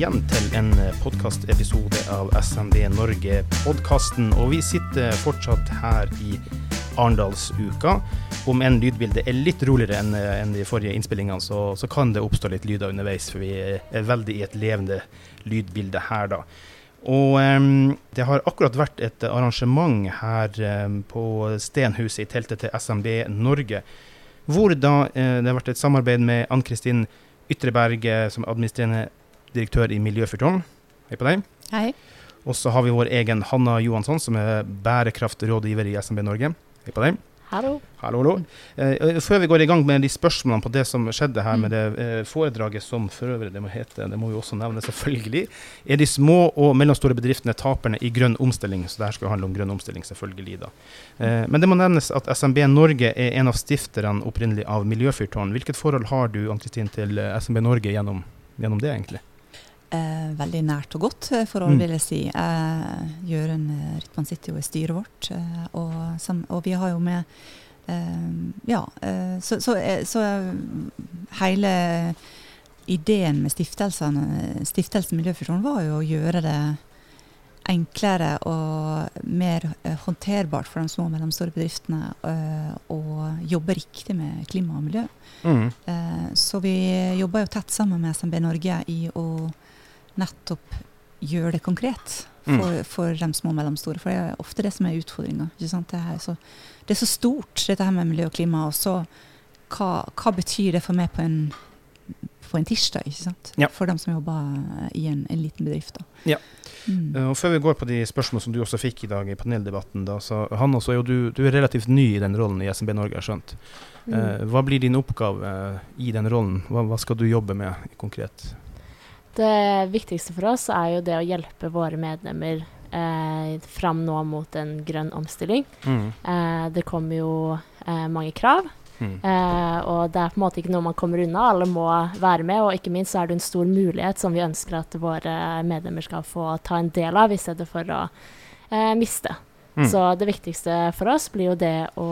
Igjen til en podkastepisode av SMB Norge-podkasten. Og vi sitter fortsatt her i Arendalsuka. Om en lydbildet er litt roligere enn enn de forrige innspillingene, så, så kan det oppstå litt lyder underveis, for vi er veldig i et levende lydbilde her, da. Og um, det har akkurat vært et arrangement her um, på Stenhuset i teltet til SMB Norge, hvor da uh, det har vært et samarbeid med Ann-Kristin Ytreberg eh, som administrerende direktør i Miljøfyrtårn. Hei på deg. Hei. Og så har vi vår egen Hanna Johansson, som er bærekraftrådgiver i SMB Norge. Hei på deg. Hallo. Hallo, hallo. Eh, før vi går i gang med de spørsmålene på det som skjedde her med det eh, foredraget, som for øvrig det må hete, det må vi også nevne selvfølgelig, er de små og mellomstore bedriftene taperne i grønn omstilling. Så det her skal handle om grønn omstilling, selvfølgelig. da. Eh, men det må nevnes at SMB Norge er en av stifterne opprinnelig av Miljøfyrtårn. Hvilket forhold har du Ann-Kristin, til eh, SMB Norge gjennom, gjennom det, egentlig? Eh, veldig nært og godt for forhold, Mm. vil jeg si. Eh, Jørund eh, Rytman sitter jo i styret vårt, eh, og, sam, og vi har jo med eh, Ja, eh, så, så, eh, så eh, hele ideen med stiftelsen Miljøfusjon var jo å gjøre det enklere og mer eh, håndterbart for de små og mellomstore bedriftene eh, å jobbe riktig med klima og miljø. Mm. Eh, Så vi jobber jo tett sammen med SMB Norge i å nettopp gjøre det konkret for, for de små og mellomstore. For det er ofte det som er utfordringa. Det, så- det er så stort, dette her med miljø og klima. Og så hva, hva betyr det for meg på en, på en tirsdag? ikke sant? Ja. For dem som jobber i en, en liten bedrift. da. Ja. Mm. Eh, Og Før vi går på de spørsmålene som du også fikk i dag i paneldebatten, da, så Hanna, så er jo du, du er relativt ny i den rollen i SMB Norge, har skjønt. Mm. Eh, hva blir din oppgave eh, i den rollen? Hva, hva skal du jobbe med konkret? Det viktigste for oss er jo det å hjelpe våre medlemmer eh, fram nå mot en grønn omstilling. Mm. Eh, det kommer jo eh, mange krav, Mm. eh, og det er på en måte ikke noe man kommer unna. Alle må være med, og ikke minst så er det en stor mulighet som vi ønsker at våre medlemmer skal få ta en del av, i stedet for å eh, miste. Mm. Så det viktigste for oss blir jo det å,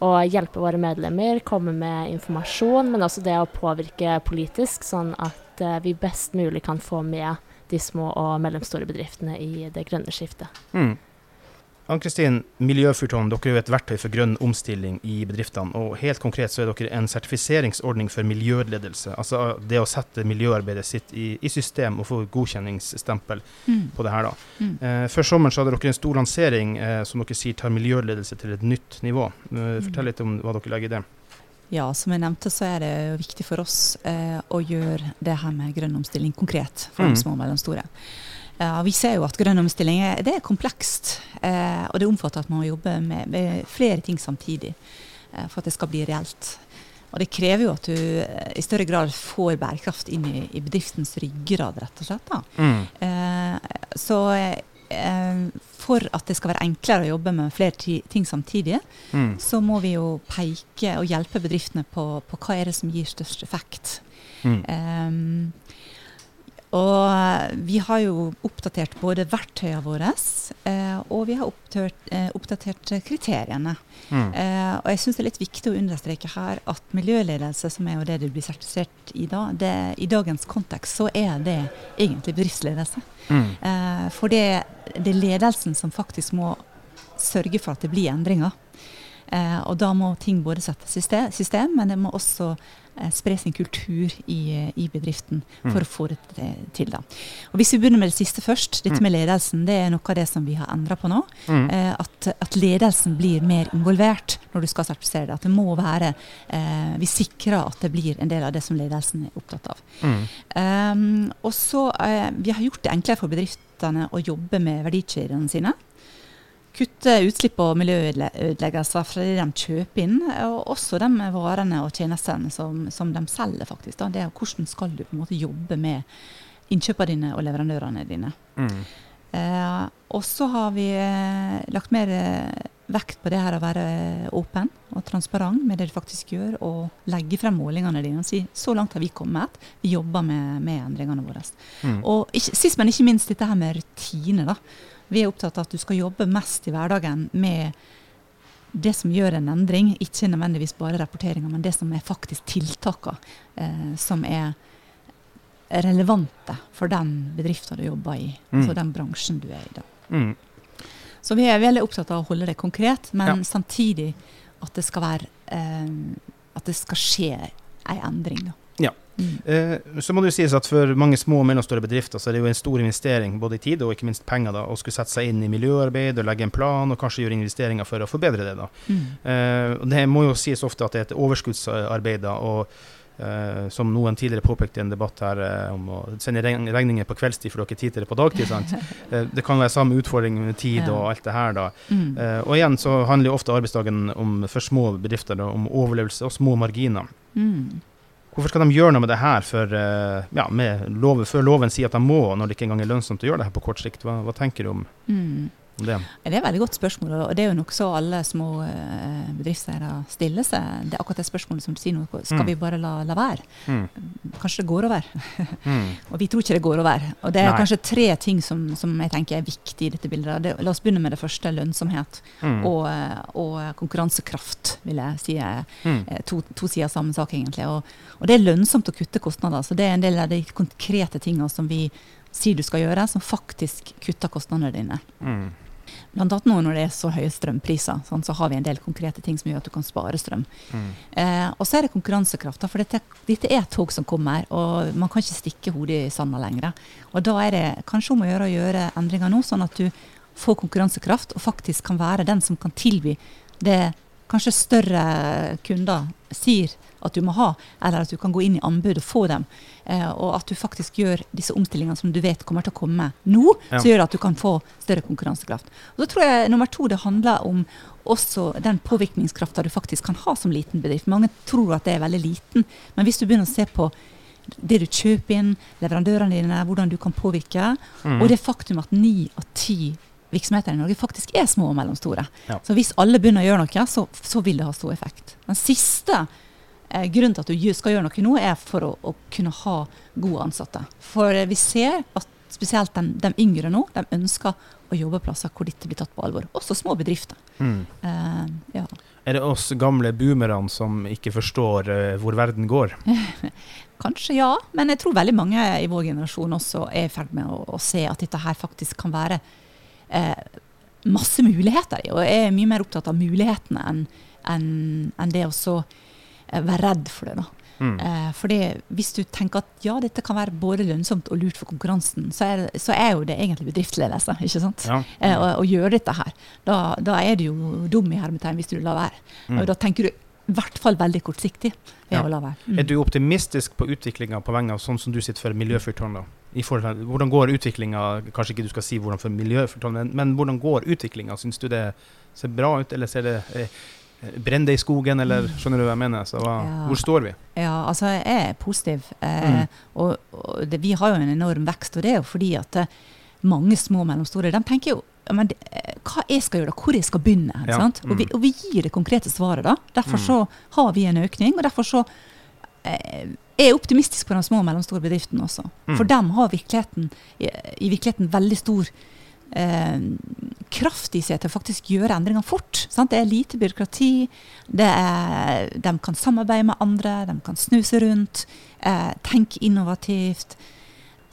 å hjelpe våre medlemmer, komme med informasjon, men også det å påvirke politisk, sånn at eh, vi best mulig kan få med de små og mellomstore bedriftene i det grønne skiftet. Mm. Ann-Kristin, Miljøfyrtårn, dere er jo et verktøy for grønn omstilling i bedriftene. Og helt konkret så er dere en sertifiseringsordning for miljøledelse. Altså det å sette miljøarbeidet sitt i, i system og få godkjenningsstempel Mm. på det her. da. Mm. Eh, før sommeren så hadde dere en stor lansering eh, som dere sier tar miljøledelse til et nytt nivå. Eh, fortell litt om hva dere legger i det. Ja, som jeg nevnte, så er det jo viktig for oss eh, å gjøre det her med grønn omstilling konkret for Mm. de små og mellomstore. Ja, vi ser jo at grønn omstilling er, det er komplekst, eh, og det omfatter at man må jobbe med, med flere ting samtidig eh, for at det skal bli reelt. Og det krever jo at du eh, i større grad får bærekraft inn i, i bedriftens ryggrad, rett og slett. da. Eh, så eh, for at det skal være enklere å jobbe med flere ti ting samtidig, Mm. så må vi jo peke og hjelpe bedriftene på, på hva er det som gir størst effekt. Mm. Ehm, og vi har jo oppdatert både verktøyene våre, eh, og vi har oppdatert, eh, oppdatert kriteriene. Mm. Eh, og jeg syns det er litt viktig å understreke her at miljøledelse, som er jo det du blir sertifisert i da, det, i dagens kontekst så er det egentlig bedriftsledelse. Mm. Eh, for det, det er ledelsen som faktisk må sørge for at det blir endringer. Eh, og da må ting både settes i system, men det må også eh, spre sin kultur i, i bedriften for Mm. å få det til- til. Da. Og Hvis vi begynner med det siste først, dette Mm. med ledelsen, det er noe av det som vi har endra på nå. Mm. Eh, at, at ledelsen blir mer involvert når du skal sertifisere det. At det må være eh, Vi sikrer at det blir en del av det som ledelsen er opptatt av. Mm. Um, og så eh, Vi har gjort det enklere for bedriftene å jobbe med verdikjedene sine. Kutte utslipp og miljøødeleggelser fra det de kjøper inn, og også de varene og tjenestene som, som de selger. faktisk. Da. Det er Hvordan skal du på en måte jobbe med innkjøpene dine og leverandørene dine. Mm. Eh, og så har vi eh, lagt mer eh, vekt på det her å være åpen og transparent med det du faktisk gjør, og legge frem målingene dine og si så langt har vi kommet, vi jobber med, med endringene våre. Mm. Og ikke, sist, men ikke minst dette her med rutiner. da. Vi er opptatt av at du skal jobbe mest i hverdagen med det som gjør en endring, ikke nødvendigvis bare rapporteringer, men det som er faktisk tiltakene eh, som er relevante for den bedriften du jobber i. Mm. Altså den bransjen du er i. da. Mm. Så vi er veldig opptatt av å holde det konkret, men Ja. samtidig at det skal være eh, At det skal skje ei endring. da. Mm. Eh, så må det jo sies at For mange små og mellomstore bedrifter så er det jo en stor investering både i tid og ikke minst penger da, å skulle sette seg inn i miljøarbeid og legge en plan og kanskje gjøre investeringer for å forbedre det. da. Mm. Eh, det må jo sies ofte at det er et overskuddsarbeid. da, og eh, Som noen tidligere påpekte i en debatt her eh, om å sende regn- regninger på kveldstid for dere har tid til på dagtid. sant? Det kan være samme utfordring med tid og alt det her. da. Mm. Og igjen så handler jo ofte arbeidsdagen om, for små bedrifter da, om overlevelse og små marginer. Mm. Hvorfor skal de gjøre noe med det her før, eh, ja, lov, før loven sier at de må, når det ikke engang er lønnsomt å gjøre det her på kort sikt? Hva, hva tenker du om, Mm. Det? Det er et veldig godt spørsmål, og det er jo nok så alle små eh, bedriftseiere stiller seg. Det er akkurat det spørsmålet som du sier nå. Skal Mm. vi bare la, la være? Mm. Kanskje det går over? Mm. Og vi tror ikke det går over. Og det er Nei. kanskje tre ting som, som jeg tenker er viktig i dette bildet. Det, la oss begynne med det første, lønnsomhet. Mm. Og, eh, og konkurransekraft, vil jeg si. er Mm. eh, To, to sider av samme sak, egentlig. Og, og det er lønnsomt å kutte kostnader. Så det er en del av de konkrete tingene som vi sier du skal gjøre, som faktisk kutter kostnadene dine. Blant annet nå når det er så høye strømpriser, sånn, så har vi en del konkrete ting som gjør at du kan spare strøm. Mm. Eh, og så er det konkurransekrafta, for dette, dette er tog som kommer, og man kan ikke stikke hodet i sanda lenger. Og da er det kanskje om å gjøre å gjøre endringer nå, sånn at du får konkurransekraft og faktisk kan være den som kan tilby det kanskje større kunder sier at du må ha, eller at du kan gå inn i anbud og få dem. Eh, og at du faktisk gjør disse omstillingene som du vet kommer til å komme nå, Ja. så gjør at du kan få større konkurransekraft. Og så tror jeg nummer to det handler om også den påvirkningskrafta du faktisk kan ha som liten bedrift. Mange tror at det er veldig liten, men hvis du begynner å se på det du kjøper inn, leverandørene dine, hvordan du kan påvirke, Mm. og det faktum at ni av ti virksomheter i Norge faktisk er små og mellomstore. Ja. Så hvis alle begynner å gjøre noe, så, så vil det ha stor effekt. Den siste eh, grunnen til at du skal gjøre noe nå, er for å, å kunne ha gode ansatte. For eh, vi ser at spesielt de, de yngre nå, de ønsker å jobbe plasser hvor dette blir tatt på alvor. Også små bedrifter. Mm. Eh, ja. Er det oss gamle boomerne som ikke forstår uh, hvor verden går? Kanskje ja, men jeg tror veldig mange i vår generasjon også er i ferd med å, å se at dette her faktisk kan være eh, masse muligheter i, og jeg er mye mer opptatt av mulighetene enn en, en det å så eh, være redd for det. da. Mm. Eh, fordi hvis du tenker at ja, dette kan være både lønnsomt og lurt for konkurransen, så er, så er jo det egentlig bedriftsledelse, ikke sant? Ja. Eh, å, å gjøre dette her. Da, da er du jo dum i hermetegn hvis du lar være. Mm. Og da tenker du i hvert fall veldig kortsiktig Ja. Mm. Er du optimistisk på utviklinga på vegne av sånn som du sitter for Miljøfyrtårn? da? I forhold til, hvordan går utviklinga? Kanskje ikke du skal si hvordan for miljøet, men, men hvordan går utviklinga? Syns du det ser bra ut, eller ser det eh, Brenner det i skogen, eller skjønner du hva jeg mener? Så hva, Ja. Hvor står vi? Ja, altså jeg er positiv. Eh, Mm. Og, og det, vi har jo en enorm vekst, og det er jo fordi at eh, mange små og mellomstore de tenker jo men eh, hva jeg skal gjøre da, hvor jeg skal begynne. Ja, sant? Og, vi, mm. og vi gir det konkrete svaret da. Derfor Mm. så har vi en økning, og derfor så eh, er optimistisk på de små og mellomstore bedriftene også. Mm. For dem har virkeligheten, i, i virkeligheten veldig stor eh, kraft i seg til å faktisk gjøre endringer fort. Sant? Det er lite byråkrati. Det er, de kan samarbeide med andre, de kan snuse rundt, eh, tenke innovativt.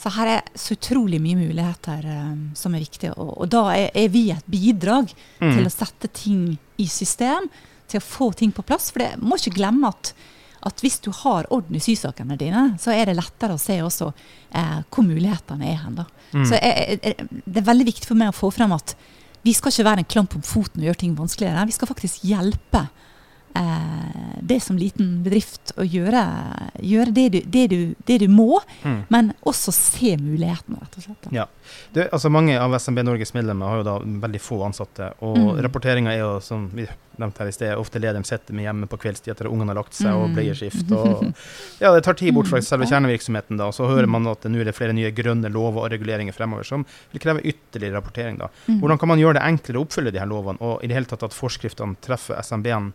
Så her er så utrolig mye muligheter eh, som er viktige. Og, og da er, er vi et bidrag Mm. til å sette ting i system, til å få ting på plass. For det må ikke glemme at, at hvis du har orden i sysakene dine, så er det lettere å se også eh, hvor mulighetene er hen. da. Mm. Så jeg, jeg, det er veldig viktig for meg å få frem at vi skal ikke være en klamp om foten og gjøre ting vanskeligere. Vi skal faktisk hjelpe eh, det som liten bedrift å gjøre, gjøre det, du, det, du, det du må, Mm. men også se mulighetene, rett og slett. Ja. Det, altså mange av SMB Norges medlemmer har jo da veldig få ansatte, og Mm. rapporteringa er jo, som vi nevnte her i sted, ofte lederen sitter med hjemme på kveldstid etter at ungene har lagt seg, og Mm. bleieskift. Og, ja, det tar tid bort fra Mm. selve kjernevirksomheten, da, og så hører Mm. man at nå er det flere nye grønne lover og reguleringer fremover som vil kreve ytterligere rapportering. da. Mm. Hvordan kan man gjøre det enklere å oppfylle de her lovene, og i det hele tatt at forskriftene treffer SMB-en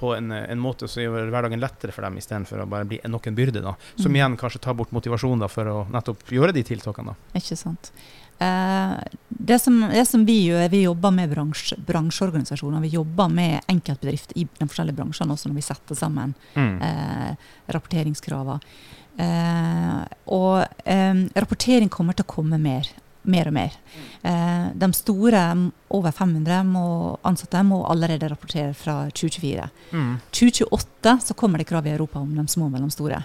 på en, en måte som gjør hverdagen lettere for dem, istedenfor å bare bli nok en byrde, da. Som Mm. igjen kanskje tar bort motivasjonen da, for å nettopp gjøre de tiltakene. da. Ikke sant. Eh, det, som, det som vi gjør, vi jobber med bransje, bransjeorganisasjoner. Vi jobber med enkeltbedrifter i de forskjellige bransjene også når vi setter sammen Mm. eh, rapporteringskravene. Eh, og eh, rapportering kommer til å komme mer. Mer og mer. Eh, de store, over 500 må, ansatte, må allerede rapportere fra 2024. Mm. 2028 så kommer det krav i Europa om de små og mellomstore.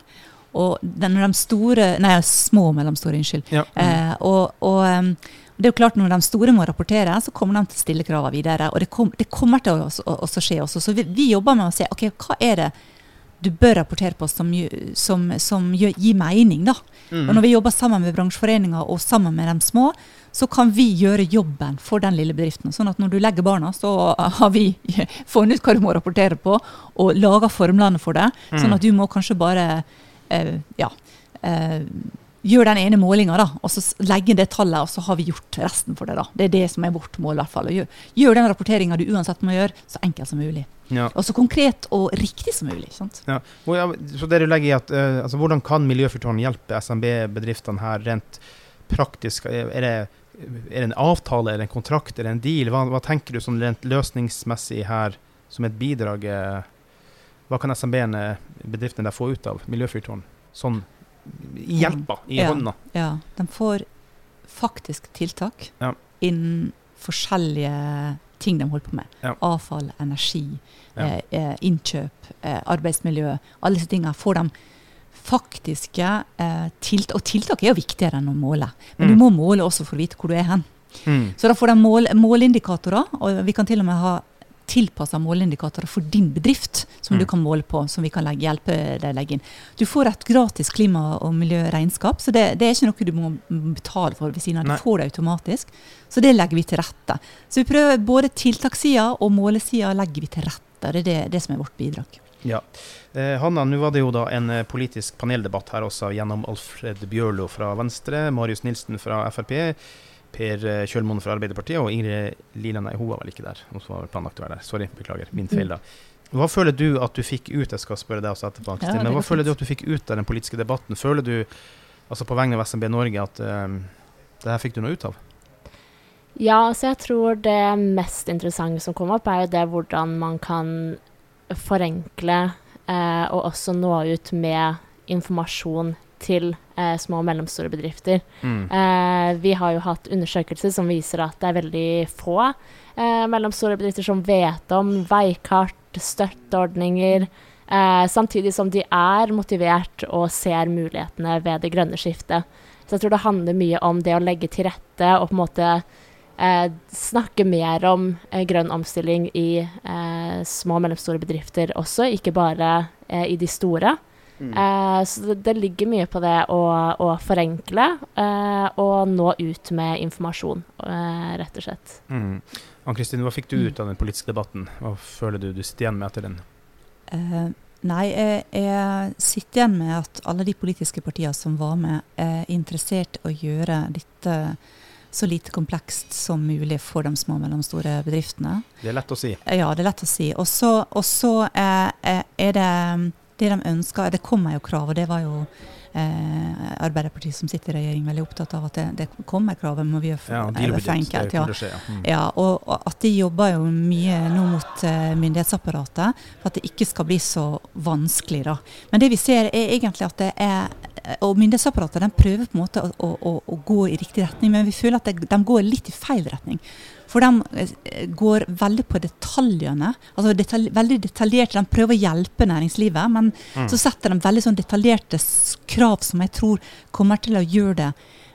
Og den, de store, nei, små og mellomstore, unnskyld. Ja. Mm. Eh, og, og det er jo klart Når de store må rapportere, så kommer de til å stille kravene videre. Og det, kom, det kommer til å også, også skje også. Så vi, vi jobber med å se ok, hva er det du bør rapportere på som, som, som gir mening. da. Mm. Og Når vi jobber sammen med bransjeforeninger og sammen med de små, så kan vi gjøre jobben for den lille bedriften. Sånn at når du legger barna, så har vi funnet ut hva du må rapportere på, og laga formlene for det. Sånn Mm. at du må kanskje bare eh, ja, eh, gjøre den ene målinga, da, og så legger det tallet, og så har vi gjort resten for det. da. Det er det som er vårt mål. i hvert fall. Gjør, gjør den rapporteringa du uansett må gjøre, så enkelt som mulig. Ja. Og så konkret og riktig som mulig. sant? Ja. Så det du legger i at, uh, altså, Hvordan kan Miljøfyrtårn hjelpe SMB-bedriftene her rent praktisk? Er det, er det en avtale, er det en kontrakt, er det en deal? Hva, hva tenker du sånn rent løsningsmessig her som et bidrag? eh, Hva kan SMB-ene, bedriftene der, få ut av Miljøfyrtårn? Sånn hjelpa, i Ja. hånda? Ja, De får faktisk tiltak Ja. innen forskjellige ting de holder på med. Ja. Avfall, energi, Ja. eh, eh, innkjøp, eh, arbeidsmiljø. Alle disse tingene får de faktiske eh, tiltak. Og tiltak er jo viktigere enn å måle. Men Mm. du må måle også for å vite hvor du er hen. Mm. Så da får de mål, måleindikatorer, og vi kan til og med ha tilpassa måleindikatorer for din bedrift, som Mm. du kan måle på, som vi kan legge, hjelpe deg legge inn. Du får et gratis klima- og miljøregnskap, så det, det er ikke noe du må betale for ved siden av. Du får det automatisk. Så det legger vi til rette. Så vi prøver både tiltakssida og målesida legger vi til rette. Det er det, det som er vårt bidrag. Ja. Eh, Hanna, nå var det jo da en eh, politisk paneldebatt her også gjennom Alfred Bjørlo fra Venstre, Marius Nilsen fra Frp, Per eh, Kjølmoen fra Arbeiderpartiet og Ingrid Lila Nei, hun var vel ikke der. Hun var vel planlagt å være der. Sorry, beklager. Min feil, da. Hva føler du at du fikk ut Jeg skal spørre deg også etterpå, ja, men hva føler du at du fikk ut av den politiske debatten? Føler du, altså på vegne av SMB Norge, at eh, det her fikk du noe ut av? Ja, altså jeg tror det mest interessante som kom opp, er jo det hvordan man kan forenkle eh, og også nå ut med informasjon til eh, små og mellomstore bedrifter. Mm. Eh, vi har jo hatt undersøkelser som viser at det er veldig få eh, mellomstore bedrifter som vet om veikart, støtteordninger, eh, samtidig som de er motivert og ser mulighetene ved det grønne skiftet. Så jeg tror det handler mye om det å legge til rette og på en måte eh, snakke mer om eh, grønn omstilling i eh, små og mellomstore bedrifter også, ikke bare eh, i de store. Eh, så det, det ligger mye på det å, å forenkle eh, og nå ut med informasjon, eh, rett og slett. Mm. Ann-Kristin, hva fikk du ut av den politiske debatten? Hva føler du du sitter igjen med etter den? Uh, nei, jeg, jeg sitter igjen med at alle de politiske partiene som var med, er interessert i å gjøre dette så lite komplekst som mulig for de små og mellomstore bedriftene. Det er lett å si. Eh, Ja, det er lett å si. Og så eh, eh, er det det de ønska Det kommer jo krav, og det var jo eh, Arbeiderpartiet som sitter i regjering veldig opptatt av at det, det kommer krav. må vi gjøre Ja, for, forenkelt, Det ja. kommer skje, ja. Mm. Ja, og, og at de jobber jo mye nå mot uh, myndighetsapparatet for at det ikke skal bli så vanskelig. da. Men det vi ser er egentlig at det er Og myndighetsapparatet den prøver på en måte å, å, å, gå i riktig retning, men vi føler at det, de går litt i feil retning. For de eh, går veldig på detaljene. altså detalj, Veldig detaljerte. De prøver å hjelpe næringslivet, men Mm. så setter de veldig sånn detaljerte krav som jeg tror kommer til å gjøre det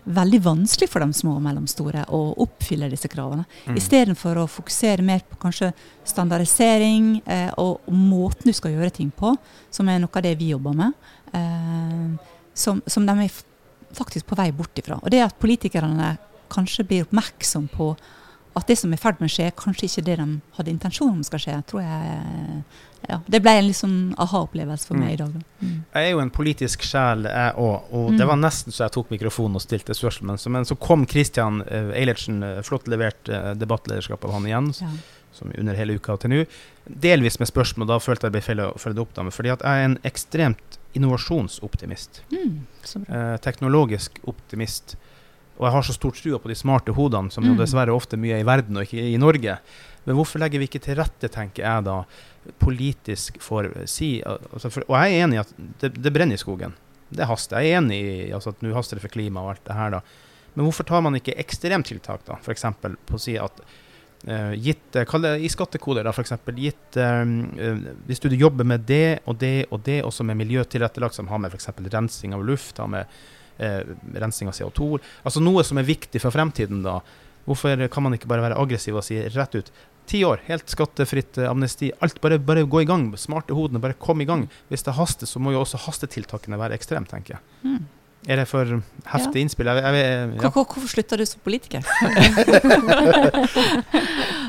veldig vanskelig for de små og mellomstore å oppfylle disse kravene. Mm. Istedenfor å fokusere mer på kanskje standardisering eh, og måten du skal gjøre ting på, som er noe av det vi jobber med, eh, som, som de er faktisk på vei bort ifra. Og det at politikerne kanskje blir oppmerksom på at det som er i ferd med å skje, kanskje ikke det de hadde intensjon om skal skje, tror jeg ja, Det ble en litt sånn aha-opplevelse for Mm. meg i dag. da. Mm. Jeg er jo en politisk sjel, jeg òg, og Mm. det var nesten så jeg tok mikrofonen og stilte spørsmål. Men så, men så kom Christian uh, Eilertsen, eh, flott levert uh, debattlederskap av han igjen, Ja. som under hele uka til nå. Delvis med spørsmål, da følte jeg det ble feil å følge det opp, da, fordi at jeg er en ekstremt innovasjonsoptimist. Mm, så bra. Eh, teknologisk optimist. Og jeg har så stor trua på de smarte hodene, som jo Mm. dessverre ofte mye er i verden og ikke i Norge. Men hvorfor legger vi ikke til rette, tenker jeg da, politisk for si altså for, Og jeg er enig i at det, det brenner i skogen. det haster. Jeg er enig i altså, at nå haster det for klima og alt det her, da. Men hvorfor tar man ikke ekstremtiltak, da? F.eks. på å si at uh, gitt uh, Kall det i skattekoder, da, f.eks. Gitt uh, Hvis du jobber med det og det og det, også med miljøtilrettelagt, som har med f.eks. rensing av luft, har med rensing av CO2 Altså noe som er viktig for fremtiden, da. Hvorfor kan man ikke bare være aggressiv og si rett ut Ti år, helt skattefritt amnesti. Alt bare, bare gå i gang. Smarte hodene, bare kom i gang. Hvis det haster, så må jo også hastetiltakene være ekstreme, tenker jeg. Mm. Er det for heftig ja. innspill? Jeg, jeg, ja. Hvor, hvorfor slutta du som politiker?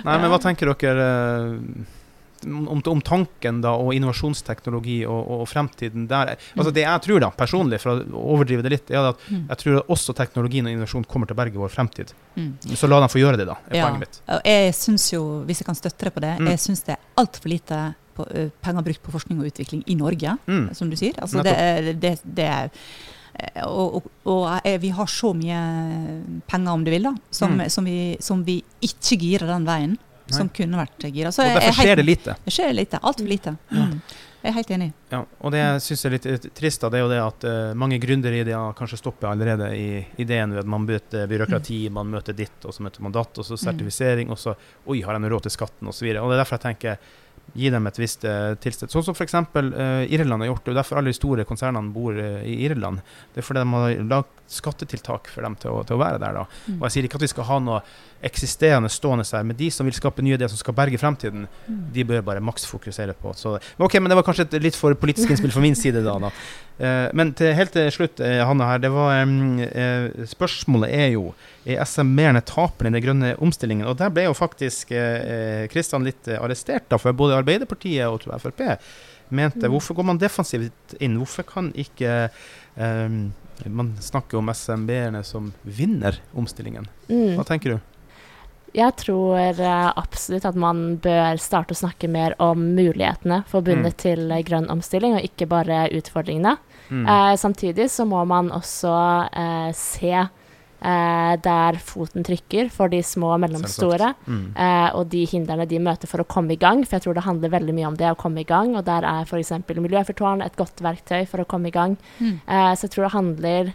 Nei, men hva tenker dere uh, om, om, tanken da, og innovasjonsteknologi og, og, fremtiden der? Altså Det jeg tror, da, personlig, for å overdrive det litt, er at mm. jeg tror at også teknologien og innovasjon kommer til å berge vår fremtid. Mm. Så la dem få gjøre det, da. er ja. poenget mitt. Jeg syns jo, hvis jeg kan støtte deg på det, mm. jeg syns det er altfor lite på, uh, penger brukt på forskning og utvikling i Norge, mm. som du sier. Altså, det, det, det er og, og, og, vi har så mye penger, om du vil, da, som, mm. som, vi, som vi, ikke girer den veien. Som kunne vært gira. Så og derfor skjer det lite? Det skjer lite. Altfor lite. Mm. Jeg er helt enig. Ja, og det jeg syns er litt trist, da, det er jo det at uh, mange gründerideer kanskje stopper allerede i ideen ved at man møter byråkrati, mm. man møter ditt, og så møter man datt, og så mm. sertifisering, og så Oi, har jeg råd til skatten. Og, så og det er derfor jeg tenker gi dem et visst uh, tilsted. Sånn som f.eks. Uh, Irland har gjort det. og Derfor alle de store konsernene bor uh, i Irland. Det er fordi de har lagd skattetiltak for dem til å, til å være der. Mm. Og Jeg sier ikke at vi skal ha noe eksisterende stående her, men de som vil skape nye ideer som skal berge fremtiden, mm. de bør bare maks fokusere på. Så, ok, men Det var kanskje et litt for politisk innspill fra min side. da. da. Uh, men til, helt til slutt, Hanna her, det var, um, spørsmålet er jo er SMB-ene taperne i den grønne omstillingen. Og Der ble jo faktisk Kristian litt arrestert, da, for både Arbeiderpartiet og tror Frp mente mm. Hvorfor går man defensivt inn? Hvorfor kan ikke eh, man snakker om SMB-erne som vinner omstillingen. Mm. Hva tenker du? Jeg tror absolutt at man bør starte å snakke mer om mulighetene forbundet mm. til grønn omstilling, og ikke bare utfordringene. Mm. Eh, samtidig så må man også se eh, der foten trykker for de små og mellomstore, mm. eh, og de hindrene de møter for å komme i gang. For jeg tror det handler veldig mye om det å komme i gang, og der er f.eks. Miljøfyrtårn et godt verktøy for å komme i gang. Mm. Eh, så jeg tror det handler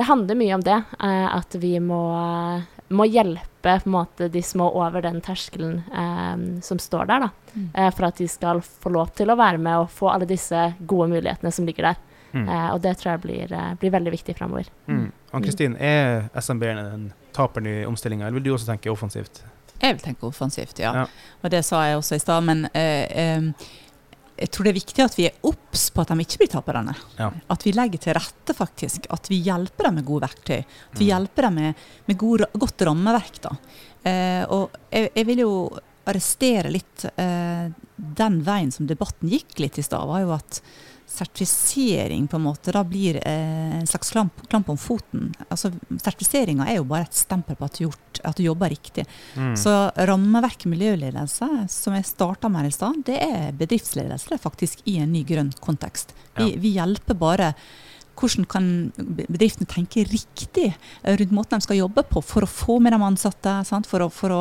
det handler mye om det. Eh, at vi må, må hjelpe måte, de små over den terskelen eh, som står der, da, mm. Eh, for at de skal få lov til å være med og få alle disse gode mulighetene som ligger der. Mm. Uh, og det tror jeg blir, blir veldig viktig framover. Mm. Ann-Kristin, er SMB-ene den taperen i omstillinga, eller vil du også tenke offensivt? Jeg vil tenke offensivt, ja. ja. Og det sa jeg også i stad. Men uh, jeg tror det er viktig at vi er obs på at de ikke blir taperne. Ja. At vi legger til rette, faktisk. At vi hjelper dem med gode verktøy. At vi mm. hjelper dem med, med god, godt rammeverk. da. og jeg, jeg, vil jo arrestere litt den veien som debatten gikk litt i stad, var jo at sertifisering på en måte da blir eh, en slags klamp, klamp, om foten. Altså, Sertifiseringa er jo bare et stempel på at du, gjort, at du jobber riktig. Mm. Så rammeverket miljøledelse, som jeg starta med i stad, det er bedriftsledelse det er faktisk i en ny grønn kontekst. Vi, ja. vi hjelper bare hvordan kan bedriftene tenke riktig rundt måten de skal jobbe på for å få med de ansatte, for å, for, å,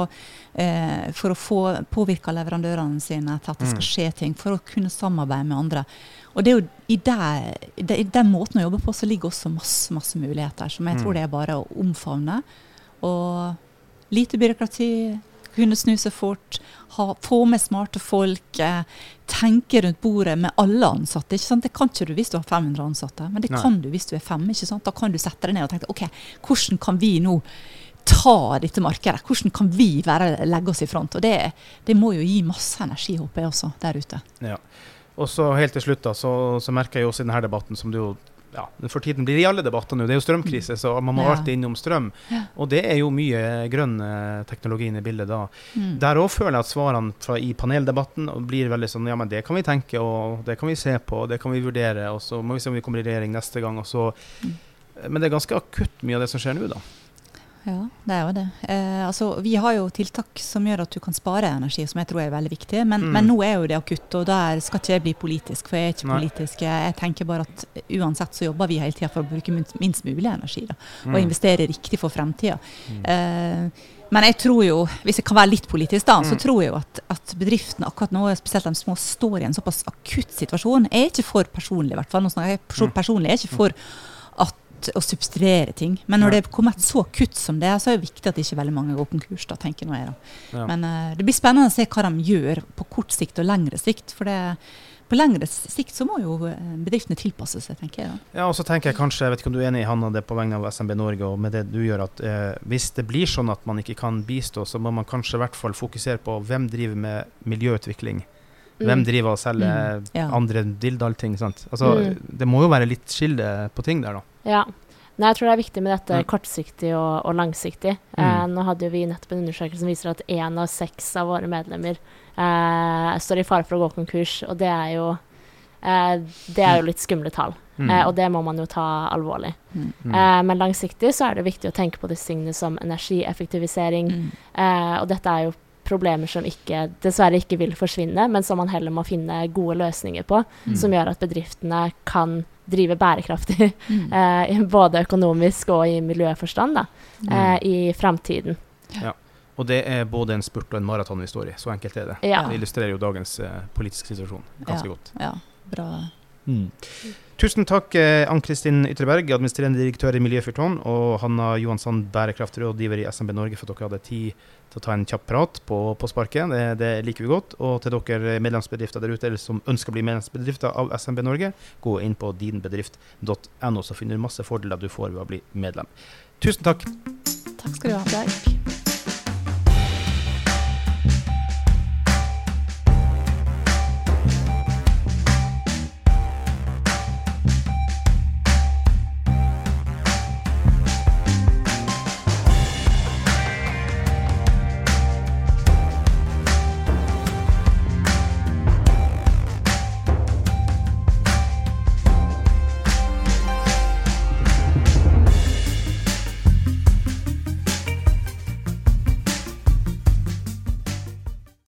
eh, for, å, få påvirke leverandørene sine til at det skal mm. skje ting, for å kunne samarbeide med andre. Og det er jo i, der, i den måten å jobbe på så ligger også masse, masse muligheter, som jeg tror mm. det er bare å omfavne. Og lite byråkrati, kunne snu seg fort, ha, få med smarte folk, eh, tenke rundt bordet med alle ansatte. ikke sant? Det kan ikke du hvis du har 500 ansatte, men det Nei. kan du hvis du er fem. ikke sant? Da kan du sette deg ned og tenke ok, hvordan kan vi nå ta dette markedet? Hvordan kan vi være, legge oss i front? Og det, det må jo gi masse energi, håper jeg også, der ute. Ja. Og så helt til slutt da, så, så merker jeg også i denne debatten, som du jo ja, for tiden blir det i alle debatter nå. Det er jo strømkrise, så man må ja. alltid innom strøm. Ja. Og det er jo mye grønn eh, teknologi i bildet da. Mm. Der òg føler jeg at svarene fra, i paneldebatten blir veldig sånn ja, men det kan vi tenke, og det kan vi se på, det kan vi vurdere, og så må vi se om vi kommer i regjering neste gang. Og så, mm. Men det er ganske akutt mye av det som skjer nå, da. Ja, det er jo det. Eh, altså, vi har jo tiltak som gjør at du kan spare energi, som jeg tror er veldig viktig. Men, Mm. men nå er jo det akutt, og der skal ikke jeg bli politisk. For jeg er ikke Nei. politisk. Jeg, tenker bare at uansett så jobber vi hele tida for å bruke minst, minst mulig energi. Da, og Mm. investere riktig for fremtida. Mm. Eh, men jeg tror jo, hvis jeg kan være litt politisk, da, så Mm. tror jeg jo at, at bedriftene akkurat nå, spesielt de små, står i en såpass akutt situasjon. Jeg er ikke for personlig, i hvert fall. Nå snakker jeg Mm. personlig. Jeg er ikke for at, å substituere ting. Men når ja. det kommer et så kutt som det, så er det viktig at ikke veldig mange går konkurs. da, tenker nå jeg da. Ja. Men uh, det blir spennende å se hva de gjør på kort sikt og lengre sikt. For det, på lengre sikt så må jo eh, bedriftene tilpasse seg, tenker jeg. da. Ja, og så tenker jeg kanskje, jeg vet ikke om du er enig i Hanna, det på vegne av SMB Norge og med det du gjør, at eh, hvis det blir sånn at man ikke kan bistå, så må man kanskje i hvert fall fokusere på hvem driver med miljøutvikling. Hvem Mm. driver og selger Mm, ja. andre dilldall-ting. sant? Altså, Mm. Det må jo være litt skille på ting der, da. Ja. Nei, jeg tror det er viktig med dette Mm. kortsiktig og, og langsiktig. Mm. Eh, nå hadde jo vi nettopp en undersøkelse som viser at én av seks av våre medlemmer eh, står i fare for å gå konkurs, og det er jo eh, det er jo litt skumle tall, Mm. eh, og det må man jo ta alvorlig. Mm. Mm. Eh, men langsiktig så er det viktig å tenke på disse tingene som energieffektivisering, Mm. eh, og dette er jo problemer som ikke, dessverre ikke vil forsvinne, men som man heller må finne gode løsninger på, Mm. som gjør at bedriftene kan drive bærekraftig, Mm. eh, både økonomisk og i miljøforstand, da, Mm. eh, i framtiden. Og det er både en spurt og en maraton vi står i. Så enkelt er det. Ja. Det illustrerer jo dagens eh, politiske situasjon ganske Ja. godt. Ja, bra. Tusen takk, eh, Ann-Kristin Ytreberg, administrerende direktør i Miljøfyrtårn, og Hanna Johansson, bærekraftrådgiver i SMB Norge, for at dere hadde tid til å ta en kjapp prat på, på sparket. Det, det liker vi godt. Og til dere medlemsbedrifter der ute eller som ønsker å bli medlemsbedrifter av SMB Norge, gå inn på dinbedrift.no, så finner du masse fordeler du får ved å bli medlem. Tusen takk. Takk skal du ha. Takk.